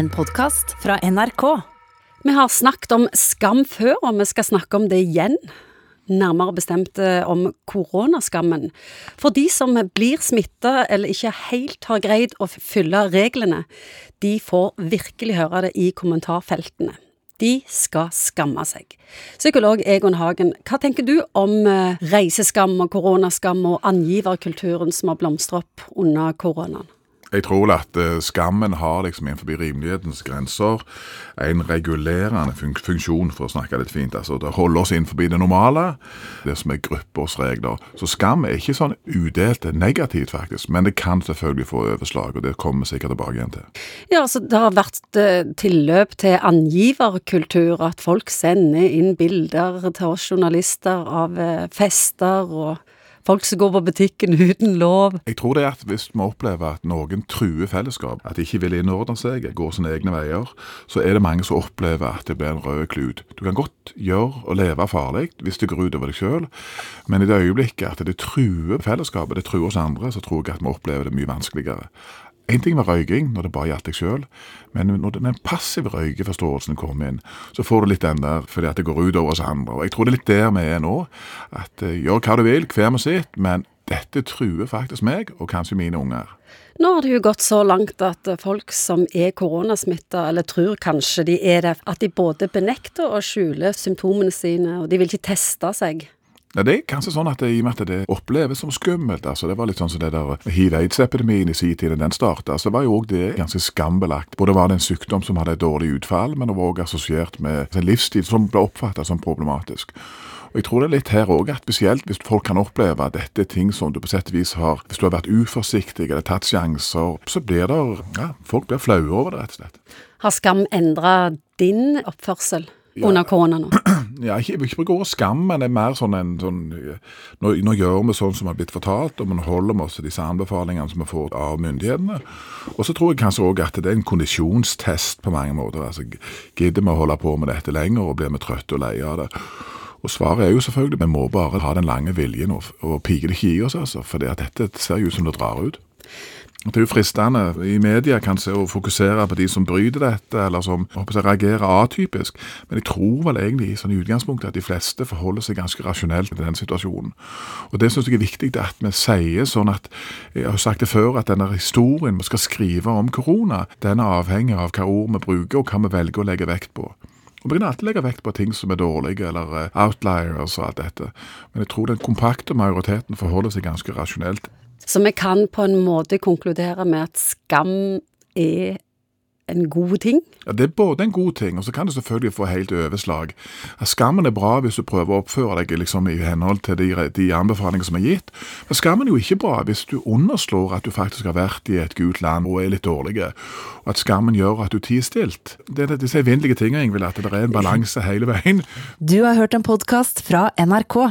en podkast fra NRK. Vi har snakket om skam før, og vi skal snakke om det igjen. Nærmere bestemt eh, om koronaskammen. For de som blir smitta eller ikke helt har greid å fylle reglene, de får virkelig høre det i kommentarfeltene. De skal skamme seg. Psykolog Egon Hagen, hva tenker du om eh, reiseskam og koronaskam og angiverkulturen som har blomstret opp under koronaen? Jeg tror at uh, skammen har liksom innenfor rimelighetens grenser en regulerende fun funksjon, for å snakke litt fint. altså Det holder oss innenfor det normale, det som er gruppers regler. Så skam er ikke sånn udelt negativt, faktisk, men det kan selvfølgelig få overslag, og det kommer vi sikkert tilbake igjen til. Ja, altså Det har vært uh, tilløp til angiverkultur, at folk sender inn bilder til oss journalister av uh, fester og Folk som går på butikken uten lov. Jeg tror det er at hvis vi opplever at noen truer fellesskap, at de ikke vil innordne seg, går sine egne veier, så er det mange som opplever at det blir en rød klut. Du kan godt gjøre og leve farlig hvis det går ut over deg sjøl, men i det øyeblikket at det truer fellesskapet, det truer oss andre, så tror jeg at vi opplever det mye vanskeligere. Én ting var røyking, når det bare gjaldt deg sjøl, men når den passive røykeforståelsen kommer inn, så får du litt den der fordi at det går ut over oss andre. Og Jeg tror det er litt der vi er nå. At uh, gjør hva du vil, hver med sitt, men dette truer faktisk meg, og kanskje mine unger. Nå har det jo gått så langt at folk som er koronasmitta, eller tror kanskje de er det, at de både benekter og skjuler symptomene sine, og de vil ikke teste seg. Ja, det er kanskje sånn at det, i og med at det oppleves som skummelt. altså Det var litt sånn som det der hiv-aids-epidemien i sin tid, den starta. Så var jo òg det ganske skambelagt. Både var det en sykdom som hadde et dårlig utfall, men det var òg assosiert med en livsstil som ble oppfatta som problematisk. Og jeg tror det er litt her òg at spesielt hvis folk kan oppleve at dette er ting som du på sett og vis har Hvis du har vært uforsiktig eller tatt sjanser, så blir det ja, Folk blir flaue over det, rett og slett. Har skam endra din oppførsel? under korona nå? Ja, ikke, ikke bruke ordet skam, men det er mer sånn en sånn nå, nå, gjør vi sånn som har blitt fortalt, og vi holder oss til disse anbefalingene som vi får av myndighetene. Og så tror jeg kanskje òg at det er en kondisjonstest på mange måter. altså Gidder vi å holde på med dette lenger, og blir vi trøtte og leie av det? Og svaret er jo selvfølgelig vi må bare ha den lange viljen og, og pike det ikke i oss, altså. For dette ser jo ut som det drar ut. Det er jo fristende i media kanskje å fokusere på de som bryter dette, eller som jeg, reagerer atypisk, men jeg tror vel egentlig sånn i utgangspunktet at de fleste forholder seg ganske rasjonelt til den situasjonen. Og Det syns jeg er viktig at vi sier sånn at Jeg har sagt det før, at denne historien vi skal skrive om korona, den er avhengig av hva ord vi bruker, og hva vi velger å legge vekt på. Og Vi kan alltid legge vekt på ting som er dårlige, eller eh, outliers og alt dette, men jeg tror den kompakte majoriteten forholder seg ganske rasjonelt så vi kan på en måte konkludere med at skam er en god ting? Ja, Det er både en god ting, og så kan det selvfølgelig få helt overslag. Skammen er bra hvis du prøver å oppføre deg liksom i henhold til de, de anbefalingene som er gitt, men skammen er jo ikke bra hvis du underslår at du faktisk har vært i et gult land og er litt dårlig, og at skammen gjør at du tier stilt. Det er disse evinnelige tingene, Ingvild, at det er en balanse hele veien. Du har hørt en podkast fra NRK.